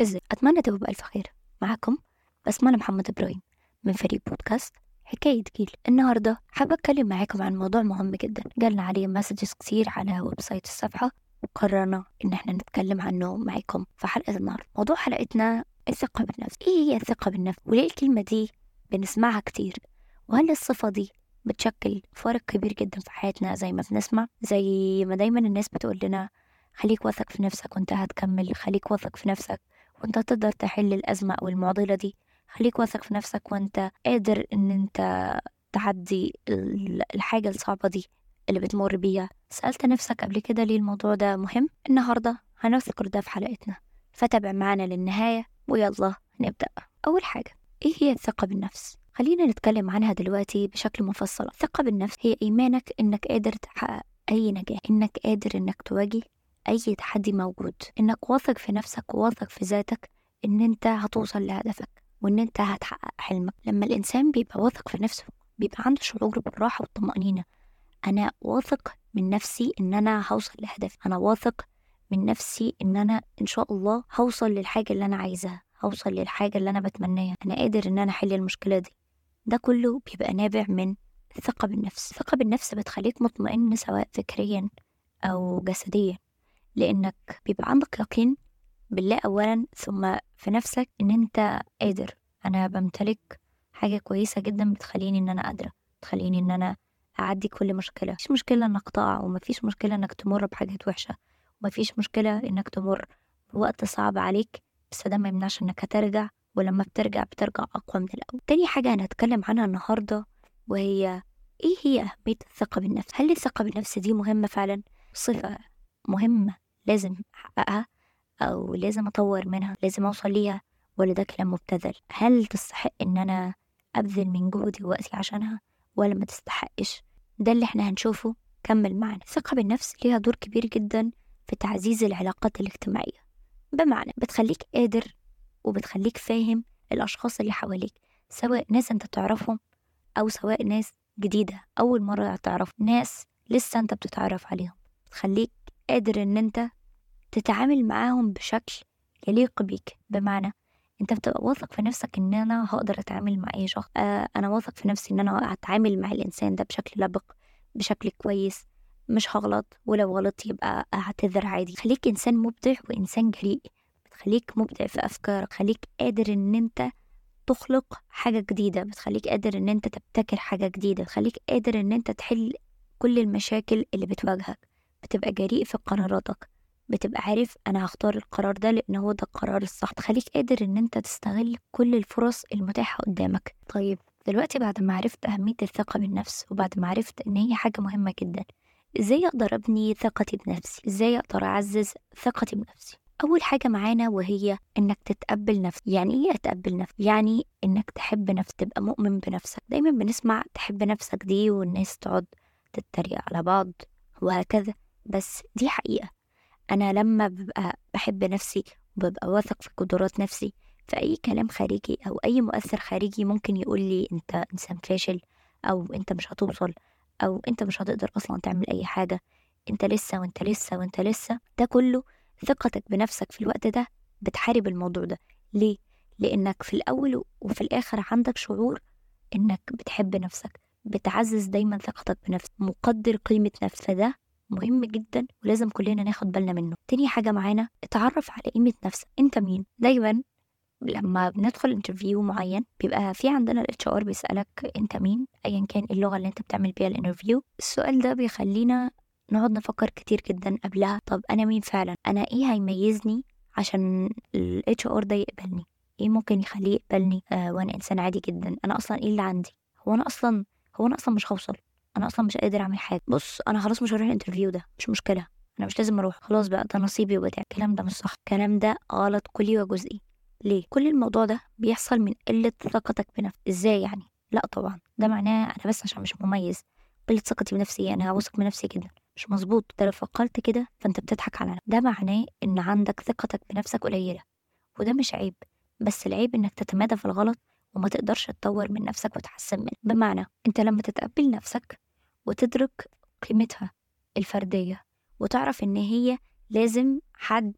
إزاي؟ أتمنى تبقوا بألف خير. معاكم بسمة محمد إبراهيم من فريق بودكاست حكاية جيل. النهاردة حابة أتكلم معاكم عن موضوع مهم جدا. جالنا عليه messages كتير على website الصفحة وقررنا إن إحنا نتكلم عنه معاكم في حلقة النهاردة موضوع حلقتنا الثقة بالنفس. إيه هي الثقة بالنفس؟ وليه الكلمة دي بنسمعها كتير؟ وهل الصفة دي بتشكل فارق كبير جدا في حياتنا زي ما بنسمع؟ زي ما دايما الناس بتقول لنا خليك واثق في نفسك وانت هتكمل خليك واثق في نفسك. وانت تقدر تحل الأزمة أو المعضلة دي. خليك واثق في نفسك وأنت قادر إن أنت تعدي ال- الحاجة الصعبة دي اللي بتمر بيها. سألت نفسك قبل كده ليه الموضوع ده مهم؟ النهاردة هنذكر ده في حلقتنا. فتابع معانا للنهاية ويلا نبدأ. أول حاجة إيه هي الثقة بالنفس؟ خلينا نتكلم عنها دلوقتي بشكل مفصل. الثقة بالنفس هي إيمانك إنك قادر تحقق أي نجاح إنك قادر إنك تواجه أي تحدي موجود. إنك واثق في نفسك وواثق في ذاتك إن أنت هتوصل لهدفك وإن أنت هتحقق حلمك. لما الإنسان بيبقى واثق في نفسه بيبقى عنده شعور بالراحة والطمأنينة. أنا واثق من نفسي إن أنا هوصل لهدفي. أنا واثق من نفسي إن أنا إن شاء الله هوصل للحاجة اللي أنا عايزاها هوصل للحاجة اللي أنا بتمناها. أنا قادر إن أنا أحل المشكلة دي. ده كله بيبقى نابع من الثقة بالنفس. الثقة بالنفس بتخليك مطمئن سواء فكريا أو جسديا. لأنك بيبقى عندك يقين بالله أولا ثم في نفسك إن أنت قادر. أنا بمتلك حاجة كويسة جدا بتخليني إن أنا قادرة بتخليني إن أنا أعدي كل مشكلة. مفيش مشكلة إنك تقع ومفيش مشكلة إنك تمر بحاجات وحشة ومفيش مشكلة إنك تمر بوقت صعب عليك بس ده ما يمنعش إنك هترجع ولما بترجع بترجع أقوى من الأول. تاني حاجة هنتكلم عنها النهاردة وهي إيه هي أهمية الثقة بالنفس؟ هل الثقة بالنفس دي مهمة فعلا؟ صفة مهمة. لازم أحققها أو لازم أطور منها لازم أوصل ليها ولا ده كلام مبتذل؟ هل تستحق إن أنا أبذل من جهدي ووقتي عشانها ولا ما تستحقش؟ ده اللي إحنا هنشوفه. كمل معنا الثقة بالنفس ليها دور كبير جدا في تعزيز العلاقات الاجتماعية. بمعنى بتخليك قادر وبتخليك فاهم الأشخاص اللي حواليك سواء ناس أنت تعرفهم أو سواء ناس جديدة أول مرة تعرف ناس لسه أنت بتتعرف عليهم. تخليك قادر إن أنت تتعامل معاهم بشكل يليق بيك. بمعنى أنت بتبقى واثق في نفسك إن أنا هقدر أتعامل مع أي شخص. آه أنا واثق في نفسي إن أنا هتعامل مع الإنسان ده بشكل لبق بشكل كويس مش هغلط ولو غلطت يبقى أعتذر عادي. خليك إنسان مبدع وإنسان جريء. بتخليك مبدع في أفكارك. خليك قادر إن أنت تخلق حاجة جديدة. بتخليك قادر إن أنت تبتكر حاجة جديدة. بتخليك قادر إن أنت تحل كل المشاكل اللي بتواجهك. بتبقى جريء في قراراتك. بتبقى عارف أنا هختار القرار ده لأن هو ده القرار الصح. تخليك قادر إن أنت تستغل كل الفرص المتاحة قدامك. طيب دلوقتي بعد ما عرفت أهمية الثقة بالنفس وبعد ما عرفت إن هي حاجة مهمة جدا إزاي أقدر أبني ثقتي بنفسي؟ إزاي أقدر أعزز ثقتي بنفسي؟ أول حاجة معانا وهي إنك تتقبل نفسك يعني إيه أتقبل نفسي؟ يعني إنك تحب نفسك تبقى مؤمن بنفسك. دايما بنسمع تحب نفسك دي والناس تقعد تتريق على بعض وهكذا. بس دي حقيقة. أنا لما ببقى بحب نفسي وببقى واثق في قدرات نفسي فأي كلام خارجي أو أي مؤثر خارجي ممكن يقول لي أنت إنسان فاشل أو أنت مش هتوصل أو أنت مش هتقدر أصلا تعمل أي حاجة. أنت لسه وأنت لسه وأنت لسه. ده كله ثقتك بنفسك في الوقت ده بتحارب الموضوع ده. ليه؟ لأنك في الأول وفي الآخر عندك شعور إنك بتحب نفسك بتعزز دايما ثقتك بنفسك مقدر قيمة نفسك فده مهم جدا ولازم كلنا ناخد بالنا منه. تاني حاجة معانا اتعرف على قيمة نفسك. أنت مين؟ دايما لما بندخل interview معين بيبقى في عندنا ال HR بيسألك أنت مين؟ ايا كان اللغة اللي أنت بتعمل بيها ال interview السؤال ده بيخلينا نقعد نفكر كتير جدا قبلها. طب أنا مين فعلا؟ أنا إيه هيميزني عشان ال HR ده يقبلني؟ إيه ممكن يخليه يقبلني؟ آه وأنا إنسان عادي جدا. أنا أصلا إيه اللي عندي؟ هو أنا أصلا هو أنا أصلا مش هوصل. أنا أصلا مش قادر أعمل حاجة. بص أنا خلاص مش هروح ال interview ده مش مشكلة. أنا مش لازم أروح. خلاص بقى ده نصيبي وبتاع. الكلام ده مش صح. الكلام ده غلط كلي وجزئي. ليه؟ كل الموضوع ده بيحصل من قلة ثقتك بنفسك. إزاي يعني؟ لا طبعا. ده معناه أنا بس عشان مش مميز. قلة ثقتي بنفسي أنا واثق من نفسي جدا. مش مظبوط. ده لو فكرت كده فأنت بتضحك على نفسك. ده معناه إن عندك ثقتك بنفسك قليلة. وده مش عيب. بس العيب إنك تتمادى في الغلط وما تقدرش تطور من نفسك وتحسن منه. بمعنى أنت لما تتقبل نفسك وتدرك قيمتها الفردية وتعرف إن هي لازم حد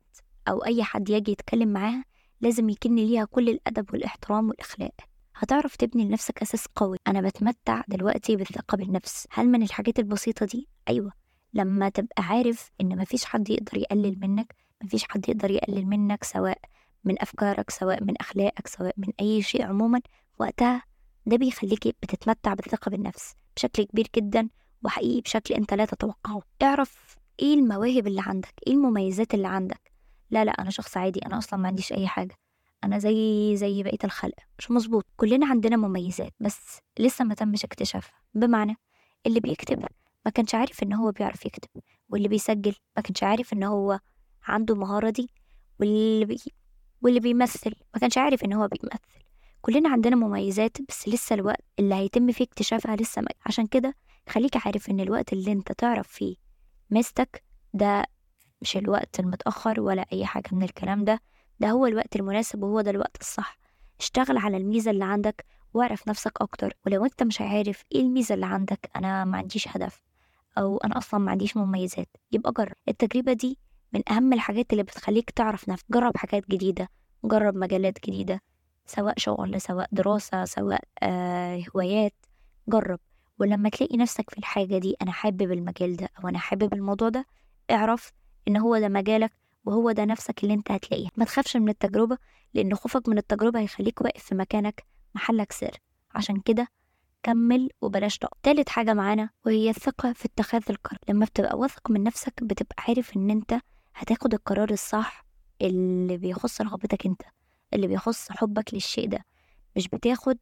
أو أي حد يجي يتكلم معاها لازم يكن ليها كل الأدب والإحترام والإخلاق. هتعرف تبني لنفسك أساس قوي. أنا بتمتع دلوقتي بالثقة بالنفس. هل من الحاجات البسيطة دي؟ أيوة. لما تبقى عارف إن مفيش حد يقدر يقلل منك مفيش حد يقدر يقلل منك سواء من أفكارك سواء من أخلاقك سواء من أي شيء عموما وقتها ده بيخليك بتتمتع بالثقة بالنفس. بشكل كبير جدا وحقيقي بشكل أنت لا تتوقعه. اعرف إيه المواهب اللي عندك إيه المميزات اللي عندك. لا لا أنا شخص عادي أنا أصلا ما عنديش أي حاجة. أنا زي زي بقية الخلق. مش مظبوط. كلنا عندنا مميزات بس لسه ما تمش اكتشافها. بمعنى اللي بيكتب ما كانش عارف إن هو بيعرف يكتب واللي بيسجل ما كانش عارف إن هو عنده المهارة دي واللي بي... واللي بيمثل ما كانش عارف إن هو بيمثل. كلنا عندنا مميزات بس لسه الوقت اللي هيتم فيه اكتشافها لسه ما عشان كده خليك عارف إن الوقت اللي أنت تعرف فيه ميزتك ده مش الوقت المتأخر ولا أي حاجة من الكلام ده ده هو الوقت المناسب وهو ده الوقت الصح. اشتغل على الميزة اللي عندك واعرف نفسك أكتر ولو أنت مش عارف إيه الميزة اللي عندك أنا ما عنديش هدف أو أنا أصلا ما عنديش مميزات. يبقى جرب. التجربة دي من أهم الحاجات اللي بتخليك تعرف نفسك جرب حاجات جديدة جرب مجالات جديدة. سواء شغل سواء دراسة سواء آه هوايات جرب. ولما تلاقي نفسك في الحاجة دي أنا حابب المجال ده أو أنا حابب الموضوع ده اعرف إن هو ده مجالك وهو ده نفسك اللي أنت هتلاقيه. ما تخافش من التجربة لأن خوفك من التجربة هيخليك واقف في مكانك محلك سر. عشان كده كمل وبلاش تقف تالت حاجة معانا وهي الثقة في اتخاذ القرار. لما بتبقى واثق من نفسك بتبقى عارف إن أنت هتاخد القرار الصح اللي بيخص رغبتك أنت. اللي بيخص حبك للشيء ده. مش بتاخد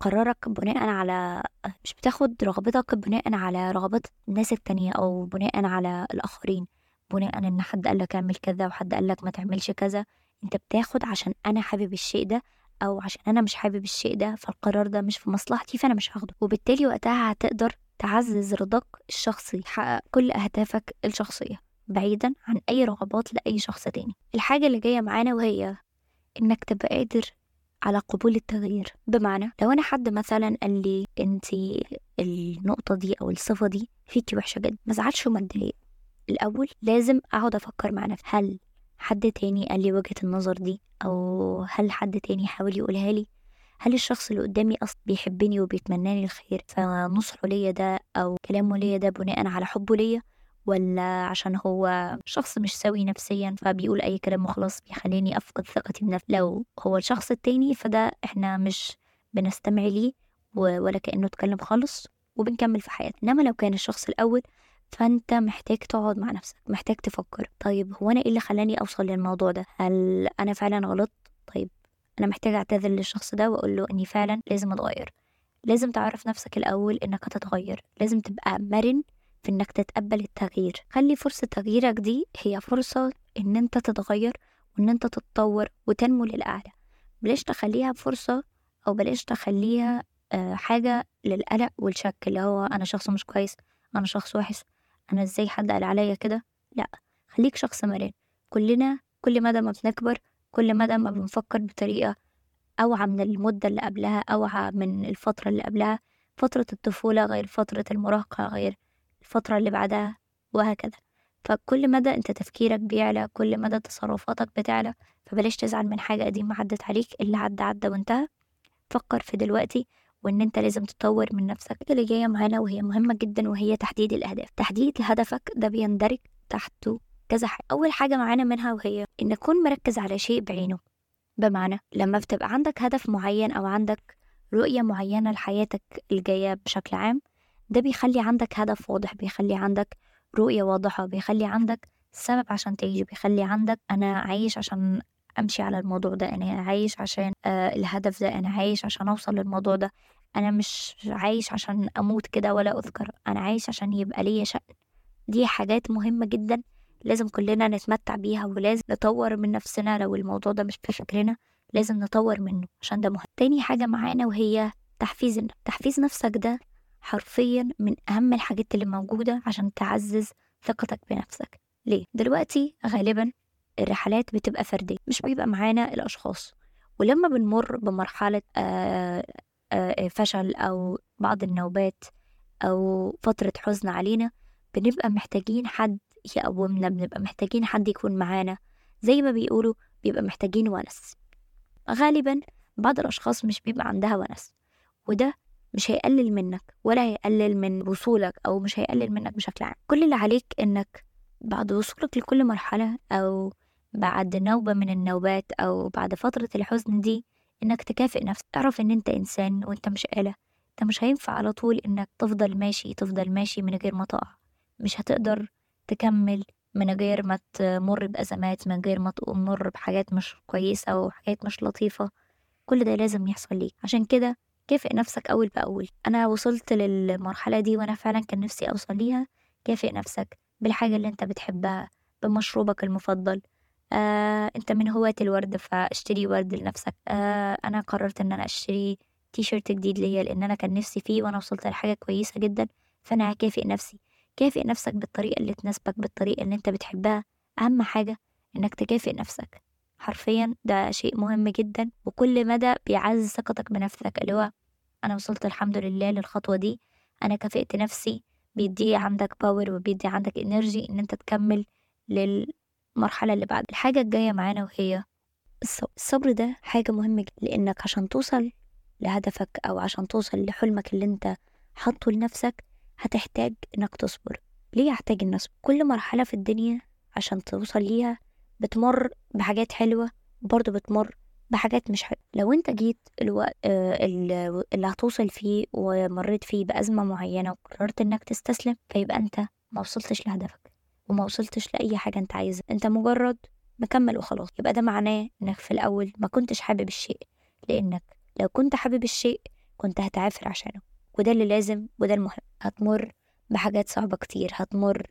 قرارك بناء على مش بتاخد رغبتك بناء على رغبات الناس التانية أو بناء على الآخرين. بناء إن حد قالك اعمل كذا وحد قالك ما تعملش كذا. أنت بتاخد عشان أنا حابب الشيء ده أو عشان أنا مش حابب الشيء ده فالقرار ده مش في مصلحتي فأنا مش هاخده. وبالتالي وقتها هتقدر تعزز رضاك الشخصي تحقق كل أهدافك الشخصية بعيدا عن أي رغبات لأي شخص تاني. الحاجة اللي جاية معانا وهي إنك تبقى قادر على قبول التغيير. بمعنى لو أنا حد مثلا قال لي أنت النقطة دي أو الصفة دي فيكي وحشة جدا ما زعلش وما الأول لازم أقعد أفكر مع نفسي هل حد تاني قال لي وجهة النظر دي؟ أو هل حد تاني حاول يقولها لي؟ هل الشخص اللي قدامي أصلا بيحبني وبيتمناني الخير؟ فنصحه ليا ده أو كلامه ليا ده بناء على حبه ليا؟ ولا عشان هو شخص مش سوي نفسيا فبيقول أي كلام وخلاص بيخليني أفقد ثقتي بنفسي. لو هو الشخص التاني فده إحنا مش بنستمع ليه ولا كأنه اتكلم خالص وبنكمل في حياتنا. إنما لو كان الشخص الأول فأنت محتاج تقعد مع نفسك محتاج تفكر. طيب هو أنا إيه اللي خلاني أوصل للموضوع ده؟ هل أنا فعلا غلط؟ طيب أنا محتاج أعتذر للشخص ده وأقول له إني فعلا لازم أتغير. لازم تعرف نفسك الأول إنك هتتغير. لازم تبقى مرن في إنك تتقبل التغيير. خلي فرصة تغييرك دي هي فرصة إن أنت تتغير وإن أنت تتطور وتنمو للأعلى. بلاش تخليها فرصة أو بلاش تخليها آه، حاجة للقلق والشك اللي هو أنا شخص مش كويس أنا شخص وحش أنا إزاي حد قال عليا كده؟ لأ خليك شخص مرن كلنا كل مدى ما بنكبر كل مدى ما بنفكر بطريقة أوعى من المدة اللي قبلها أوعى من الفترة اللي قبلها. فترة الطفولة غير فترة المراهقة غير الفترة اللي بعدها وهكذا. فكل مدى انت تفكيرك بيعلى كل مدى تصرفاتك بتعلى فبلاش تزعل من حاجة قديمة عدت عليك اللي عدى عدى وانتهى. فكر في دلوقتي وان انت لازم تطور من نفسك. اللي جاية معانا وهي مهمة جدا وهي تحديد الأهداف. تحديد هدفك ده بيندرج تحته كذا حاجة. أول حاجة معانا منها وهي إن تكون مركز على شيء بعينه. بمعنى لما بتبقى عندك هدف معين أو عندك رؤية معينة لحياتك الجاية بشكل عام ده بيخلي عندك هدف واضح بيخلي عندك رؤية واضحة بيخلي عندك سبب عشان تعيش بيخلي عندك أنا عايش عشان أمشي على الموضوع ده أنا عايش عشان آه الهدف ده أنا عايش عشان أوصل للموضوع ده. أنا مش عايش عشان أموت كده ولا أذكر أنا عايش عشان يبقى ليا شأن. دي حاجات مهمة جدا لازم كلنا نتمتع بيها ولازم نطور من نفسنا. لو الموضوع ده مش في فكرنا لازم نطور منه عشان ده مهم. تاني حاجة معانا وهي تحفيز تحفيز نفسك ده حرفيا من أهم الحاجات اللي موجودة عشان تعزز ثقتك بنفسك. ليه؟ دلوقتي غالبا الرحلات بتبقى فردية مش بيبقى معانا الأشخاص. ولما بنمر بمرحلة آه، آه، فشل أو بعض النوبات أو فترة حزن علينا بنبقى محتاجين حد يقومنا بنبقى محتاجين حد يكون معانا. زي ما بيقولوا بيبقى محتاجين ونس. غالبا بعض الأشخاص مش بيبقى عندها ونس وده مش هيقلل منك ولا هيقلل من وصولك أو مش هيقلل منك بشكل عام. كل اللي عليك إنك بعد وصولك لكل مرحلة أو بعد نوبة من النوبات أو بعد فترة الحزن دي إنك تكافئ نفسك. تعرف إن أنت إنسان وأنت مش آلة. أنت مش هينفع على طول إنك تفضل ماشي تفضل ماشي من غير ما تقع. مش هتقدر تكمل من غير ما تمر بأزمات من غير ما تمر بحاجات مش كويسة وحاجات مش لطيفة. كل ده لازم يحصل ليك. عشان كده كافئ نفسك أول بأول. أنا وصلت للمرحلة دي وأنا فعلا كان نفسي أوصل ليها. كافئ نفسك بالحاجة اللي أنت بتحبها بمشروبك المفضل. آه، أنت من هواة الورد فاشتري ورد لنفسك. آه، أنا قررت إن أنا أشتري تي شيرت جديد ليا لأن أنا كان نفسي فيه وأنا وصلت لحاجة كويسة جدا فأنا هكافئ نفسي. كافئ نفسك بالطريقة اللي تناسبك بالطريقة اللي أنت بتحبها. أهم حاجة إنك تكافئ نفسك. حرفيا ده شيء مهم جدا وكل مدى بيعزز ثقتك بنفسك اللي هو أنا وصلت الحمد لله للخطوة دي. أنا كافئت نفسي بيدي عندك power وبيدي عندك energy إن أنت تكمل للمرحلة اللي بعد. الحاجة الجاية معانا وهي الصبر ده حاجة مهمة جدا لأنك عشان توصل لهدفك أو عشان توصل لحلمك اللي أنت حاطه لنفسك هتحتاج إنك تصبر. ليه يحتاج النصب كل مرحلة في الدنيا عشان توصل ليها بتمر بحاجات حلوة وبرضه بتمر بحاجات مش حلوة. لو انت جيت الوقت اللي هتوصل فيه ومريت فيه بأزمة معينة وقررت إنك تستسلم فيبقى انت ما وصلتش لهدفك وما وصلتش لأي حاجة انت عايزها. انت مجرد مكمل وخلاص. يبقى ده معناه انك في الأول ما كنتش حابب الشيء لأنك لو كنت حابب الشيء كنت هتعافر عشانه. وده اللي لازم وده المهم. هتمر بحاجات صعبة كتير. هتمر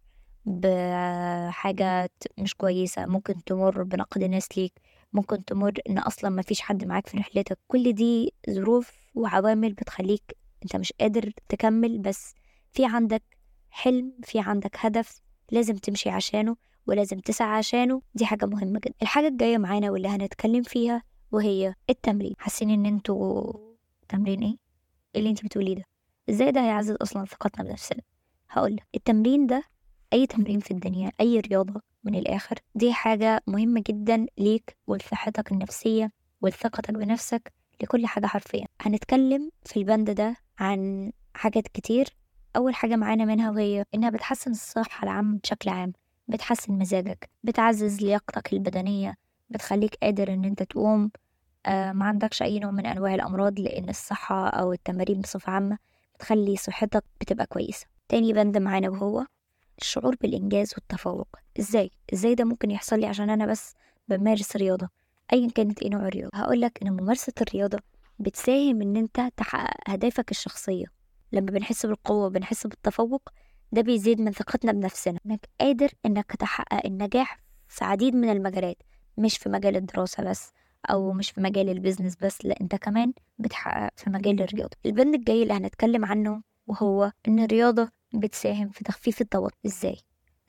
بحاجات مش كويسة. ممكن تمر بنقد الناس ليك. ممكن تمر إن أصلا ما فيش حد معاك في رحلتك. كل دي ظروف وعوامل بتخليك أنت مش قادر تكمل بس في عندك حلم في عندك هدف لازم تمشي عشانه ولازم تسعى عشانه. دي حاجة مهمة جدا. الحاجة الجاية معانا واللي هنتكلم فيها وهي التمرين. حاسين إن أنتوا تمرين إيه؟ اللي أنت بتقوليه ده؟ إزاي ده هيعزز أصلا ثقتنا بنفسنا؟ هقول التمرين ده أي تمرين في الدنيا أي رياضة من الآخر. دي حاجة مهمة جدا ليك ولصحتك النفسية ولثقتك بنفسك لكل حاجة حرفيا. هنتكلم في البند ده عن حاجات كتير. أول حاجة معانا منها وهي إنها بتحسن الصحة العامة بشكل عام بتحسن مزاجك بتعزز لياقتك البدنية بتخليك قادر إن أنت تقوم. آه ما عندكش أي نوع من أنواع الأمراض لأن الصحة أو التمارين بصفة عامة بتخلي صحتك بتبقى كويسة. تاني بند معانا وهو الشعور بالإنجاز والتفوق. إزاي؟ إزاي ده ممكن يحصل لي عشان أنا بس بمارس رياضة؟ أيا كانت إيه نوع الرياضة. هقولك إن ممارسة الرياضة بتساهم إن أنت تحقق أهدافك الشخصية. لما بنحس بالقوة وبنحس بالتفوق ده بيزيد من ثقتنا بنفسنا. إنك قادر إنك تحقق النجاح في عديد من المجالات مش في مجال الدراسة بس أو مش في مجال ال business بس لا أنت كمان بتحقق في مجال الرياضة. البند الجاي اللي هنتكلم عنه وهو إن الرياضة بتساهم في تخفيف التوتر إزاي؟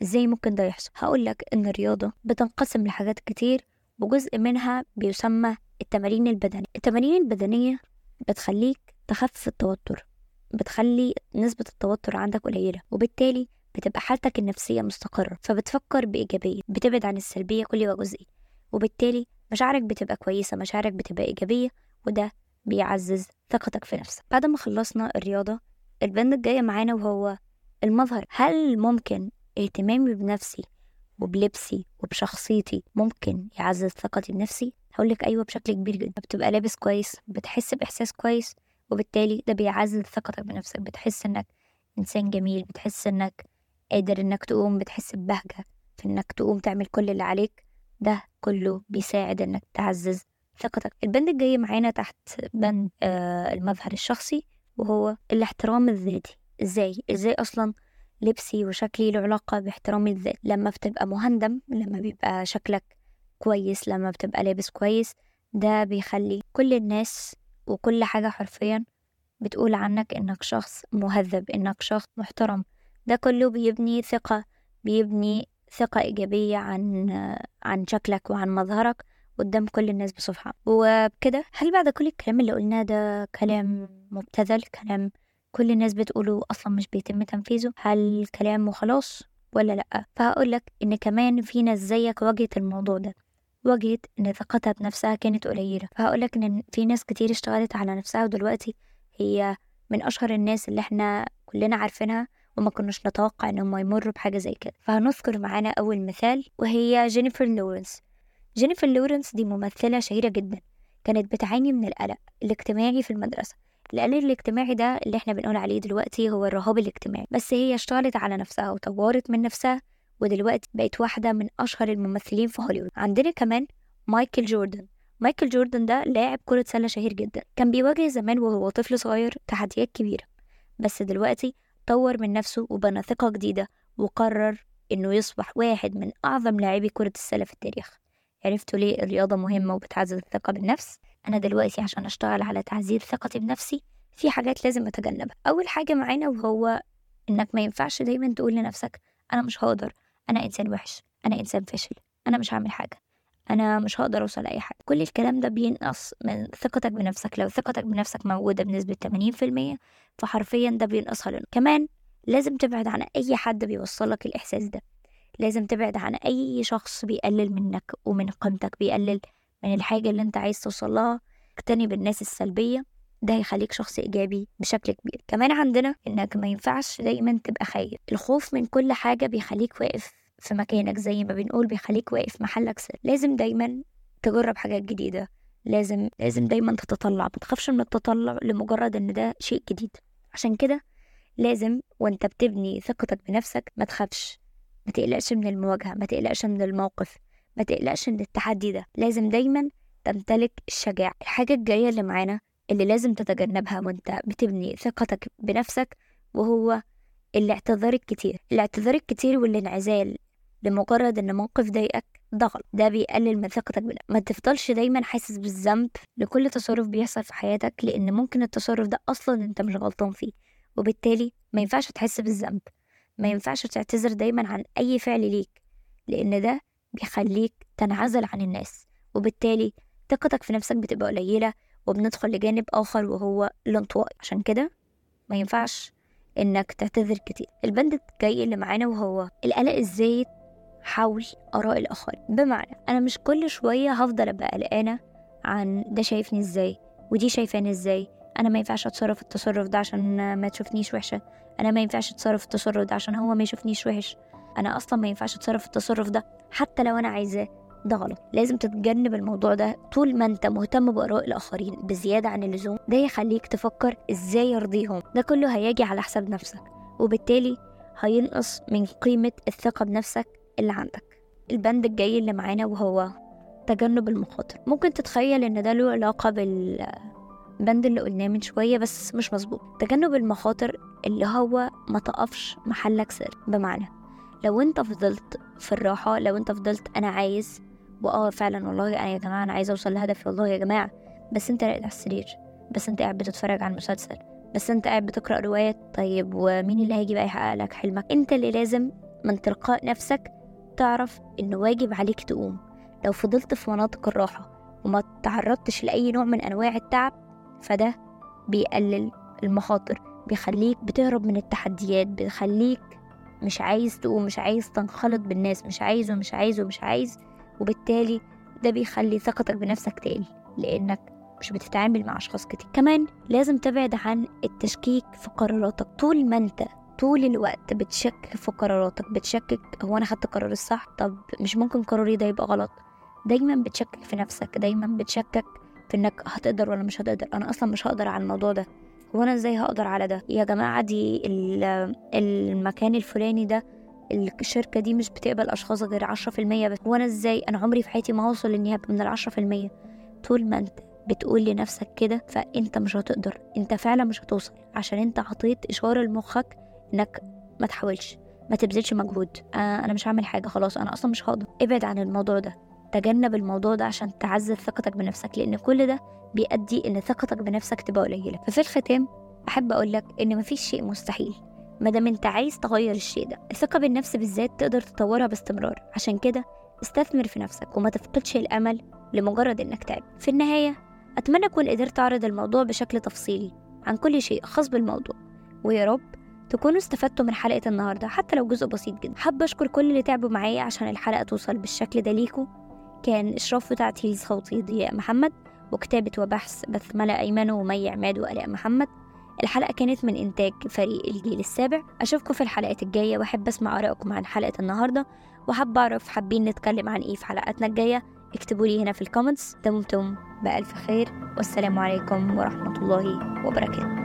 إزاي ممكن ده يحصل؟ هقول لك إن الرياضة بتنقسم لحاجات كتير وجزء منها بيسمى التمارين البدنية. التمارين البدنية بتخليك تخفف التوتر بتخلي نسبة التوتر عندك قليلة وبالتالي بتبقى حالتك النفسية مستقرة فبتفكر بإيجابية بتبعد عن السلبية كل وجزء وبالتالي مشاعرك بتبقى كويسة مشاعرك بتبقى إيجابية وده بيعزز ثقتك في نفسك. بعد ما خلصنا الرياضة البند الجاية معانا وهو المظهر. هل ممكن اهتمامي بنفسي وبلبسي وبشخصيتي ممكن يعزز ثقتي بنفسي؟ هقولك أيوة بشكل كبير جدا. بتبقى لابس كويس بتحس بإحساس كويس وبالتالي ده بيعزز ثقتك بنفسك. بتحس إنك إنسان جميل بتحس إنك قادر إنك تقوم بتحس ببهجة في إنك تقوم تعمل كل اللي عليك. ده كله بيساعد إنك تعزز ثقتك. البند الجاي معانا تحت بند آه المظهر الشخصي وهو الاحترام الذاتي. إزاي؟ إزاي أصلا لبسي وشكلي له علاقة باحترام الذات؟ لما بتبقى مهندم لما بيبقى شكلك كويس لما بتبقى لابس كويس ده بيخلي كل الناس وكل حاجة حرفيا بتقول عنك إنك شخص مهذب إنك شخص محترم. ده كله بيبني ثقة بيبني ثقة إيجابية عن عن شكلك وعن مظهرك قدام كل الناس بصفحة وبكده هل بعد كل الكلام اللي قلناه ده كلام مبتذل كلام كل الناس بتقوله أصلا مش بيتم تنفيذه هل كلام وخلاص ولا لأ؟ فهقولك إن كمان في ناس زيك واجهت الموضوع ده واجهت إن ثقتها بنفسها كانت قليلة. فهقولك إن في ناس كتير اشتغلت على نفسها ودلوقتي هي من أشهر الناس اللي إحنا كلنا عارفينها وما كناش نتوقع إنهم يمروا بحاجة زي كده. فهنذكر معانا أول مثال وهي جينيفر لورنس. جينيفر لورنس دي ممثلة شهيرة جدا كانت بتعاني من القلق الاجتماعي في المدرسة. القلق الاجتماعي ده اللي إحنا بنقول عليه دلوقتي هو الرهاب الاجتماعي بس هي اشتغلت على نفسها وطورت من نفسها ودلوقتي بقت واحدة من أشهر الممثلين في هوليوود. عندنا كمان مايكل جوردن. مايكل جوردن ده لاعب كرة سلة شهير جدا. كان بيواجه زمان وهو طفل صغير تحديات كبيرة بس دلوقتي طور من نفسه وبنى ثقة جديدة وقرر إنه يصبح واحد من أعظم لاعبي كرة السلة في التاريخ. عرفتوا ليه الرياضة مهمة وبتعزز الثقة بالنفس؟ أنا دلوقتي عشان أشتغل على تعزيز ثقتي بنفسي في حاجات لازم أتجنبها. أول حاجة معانا وهو إنك ما ينفعش دايما تقول لنفسك أنا مش هقدر أنا إنسان وحش أنا إنسان فاشل أنا مش هعمل حاجة أنا مش هقدر أوصل لأي حاجة. كل الكلام ده بينقص من ثقتك بنفسك. لو ثقتك بنفسك موجودة بنسبة 80% فحرفيا ده بينقصها لنا. كمان لازم تبعد عن أي حد بيوصلك الإحساس ده. لازم تبعد عن أي شخص بيقلل منك ومن قيمتك بيقلل من الحاجة اللي أنت عايز توصلها اجتنب الناس السلبية ده هيخليك شخص إيجابي بشكل كبير. كمان عندنا إنك ما ينفعش دايما تبقى خايف. الخوف من كل حاجة بيخليك واقف في مكانك زي ما بنقول بيخليك واقف محلك سر. لازم دايما تجرب حاجات جديدة. لازم لازم دايما تتطلع. ما تخافش من التطلع لمجرد إن ده شيء جديد. عشان كده لازم وأنت بتبني ثقتك بنفسك ما تخافش. ما تقلقش من المواجهة ما تقلقش من الموقف. ما تقلقش من التحدي ده. لازم دايما تمتلك الشجاعة. الحاجة الجاية اللي معانا اللي لازم تتجنبها وانت بتبني ثقتك بنفسك وهو الاعتذار الكتير. الاعتذار الكتير والانعزال لمجرد إن موقف ضايقك غلط. ده بيقلل من ثقتك بنفسك. ما تفضلش دايما حاسس بالذنب لكل تصرف بيحصل في حياتك لأن ممكن التصرف ده أصلا أنت مش غلطان فيه. وبالتالي ما ينفعش تحس بالذنب. ما ينفعش تعتذر دايما عن أي فعل ليك لأن ده بيخليك تنعزل عن الناس وبالتالي ثقتك في نفسك بتبقى قليلة وبندخل لجانب آخر وهو الانطوائي. عشان كده ما ينفعش إنك تعتذر كتير. البند الجاي اللي معانا وهو القلق الزايد حول آراء الآخرين. بمعنى أنا مش كل شوية هفضل أبقى قلقانة عن ده شايفني إزاي ودي شايفاني إزاي. أنا ما ينفعش أتصرف التصرف ده عشان ما تشوفنيش وحشة. أنا ما ينفعش أتصرف التصرف ده عشان هو ما يشوفنيش وحش. أنا أصلا ما ينفعش أتصرف التصرف ده حتى لو أنا عايزاه. ده غلط. لازم تتجنب الموضوع ده طول ما أنت مهتم بآراء الآخرين بزيادة عن اللزوم. ده يخليك تفكر إزاي يرضيهم. ده كله هيجي على حساب نفسك وبالتالي هينقص من قيمة الثقة بنفسك اللي عندك. البند الجاي اللي معانا وهو تجنب المخاطر. ممكن تتخيل إن ده له علاقة بالبند اللي قلناه من شوية بس مش مظبوط. تجنب المخاطر اللي هو ما تقفش محلك سر. بمعنى لو انت فضلت في الراحة لو انت فضلت أنا عايز وآه فعلا والله أنا يا جماعة أنا عايزة أوصل لهدفي والله يا جماعة بس انت راقد على السرير بس انت قاعد بتتفرج على المسلسل بس انت قاعد بتقرأ روايات طيب ومين اللي هيجي بقى يحقق لك حلمك؟ انت اللي لازم من تلقاء نفسك تعرف إنه واجب عليك تقوم. لو فضلت في مناطق الراحة وما تعرضتش لأي نوع من أنواع التعب فده بيقلل المخاطر بيخليك بتهرب من التحديات بيخليك مش عايز تقوم مش عايز تنخلط بالناس مش عايز ومش عايز ومش عايز وبالتالي ده بيخلي ثقتك بنفسك تقل لأنك مش بتتعامل مع أشخاص كتير. كمان لازم تبعد عن التشكيك في قراراتك. طول ما أنت طول الوقت بتشكك في قراراتك بتشكك هو أنا خدت القرار الصح؟ طب مش ممكن قراري ده يبقى غلط؟ دايما بتشكك في نفسك دايما بتشكك في إنك هتقدر ولا مش هتقدر. أنا أصلا مش هقدر على الموضوع ده. هو أنا إزاي هقدر على ده؟ يا جماعة دي المكان الفلاني ده الشركة دي مش بتقبل أشخاص غير عشرة في المية بس. وأنا إزاي؟ أنا عمري في حياتي ما هوصل إني هبقى من العشرة في المية. طول ما أنت بتقول لنفسك كده فأنت مش هتقدر. أنت فعلا مش هتوصل. عشان أنت عطيت إشارة لمخك إنك ما تحاولش. ما تبذلش مجهود. آه أنا مش هعمل حاجة. خلاص أنا أصلا مش هقدر. ابعد عن الموضوع ده. تجنب الموضوع ده عشان تعزز ثقتك بنفسك لأن كل ده بيؤدي إن ثقتك بنفسك تبقى قليلة. ففي الختام أحب أقول لك إن مفيش شيء مستحيل ما دام أنت عايز تغير الشيء ده. الثقة بالنفس بالذات تقدر تطورها باستمرار. عشان كده استثمر في نفسك وما تفقدش الأمل لمجرد إنك تعب. في النهاية أتمنى أكون قدرت أعرض الموضوع بشكل تفصيلي عن كل شيء خاص بالموضوع. ويا رب تكونوا استفدتوا من حلقة النهاردة حتى لو جزء بسيط جدا. حابة أشكر كل اللي تعبوا معايا عشان الحلقة توصل بالشكل ده ليكوا. كان إشراف وتعتيل صوتي ضياء محمد وكتابة وبحث بسملة أيمن ومي عماد وآلاء محمد. الحلقة كانت من إنتاج فريق الجيل السابع. أشوفكم في الحلقات الجاية وأحب أسمع آرائكم عن حلقة النهاردة وحب أعرف حابين نتكلم عن إيه في حلقاتنا الجاية. اكتبوا لي هنا في الكومنتس دمتم بألف خير. والسلام عليكم ورحمة الله وبركاته.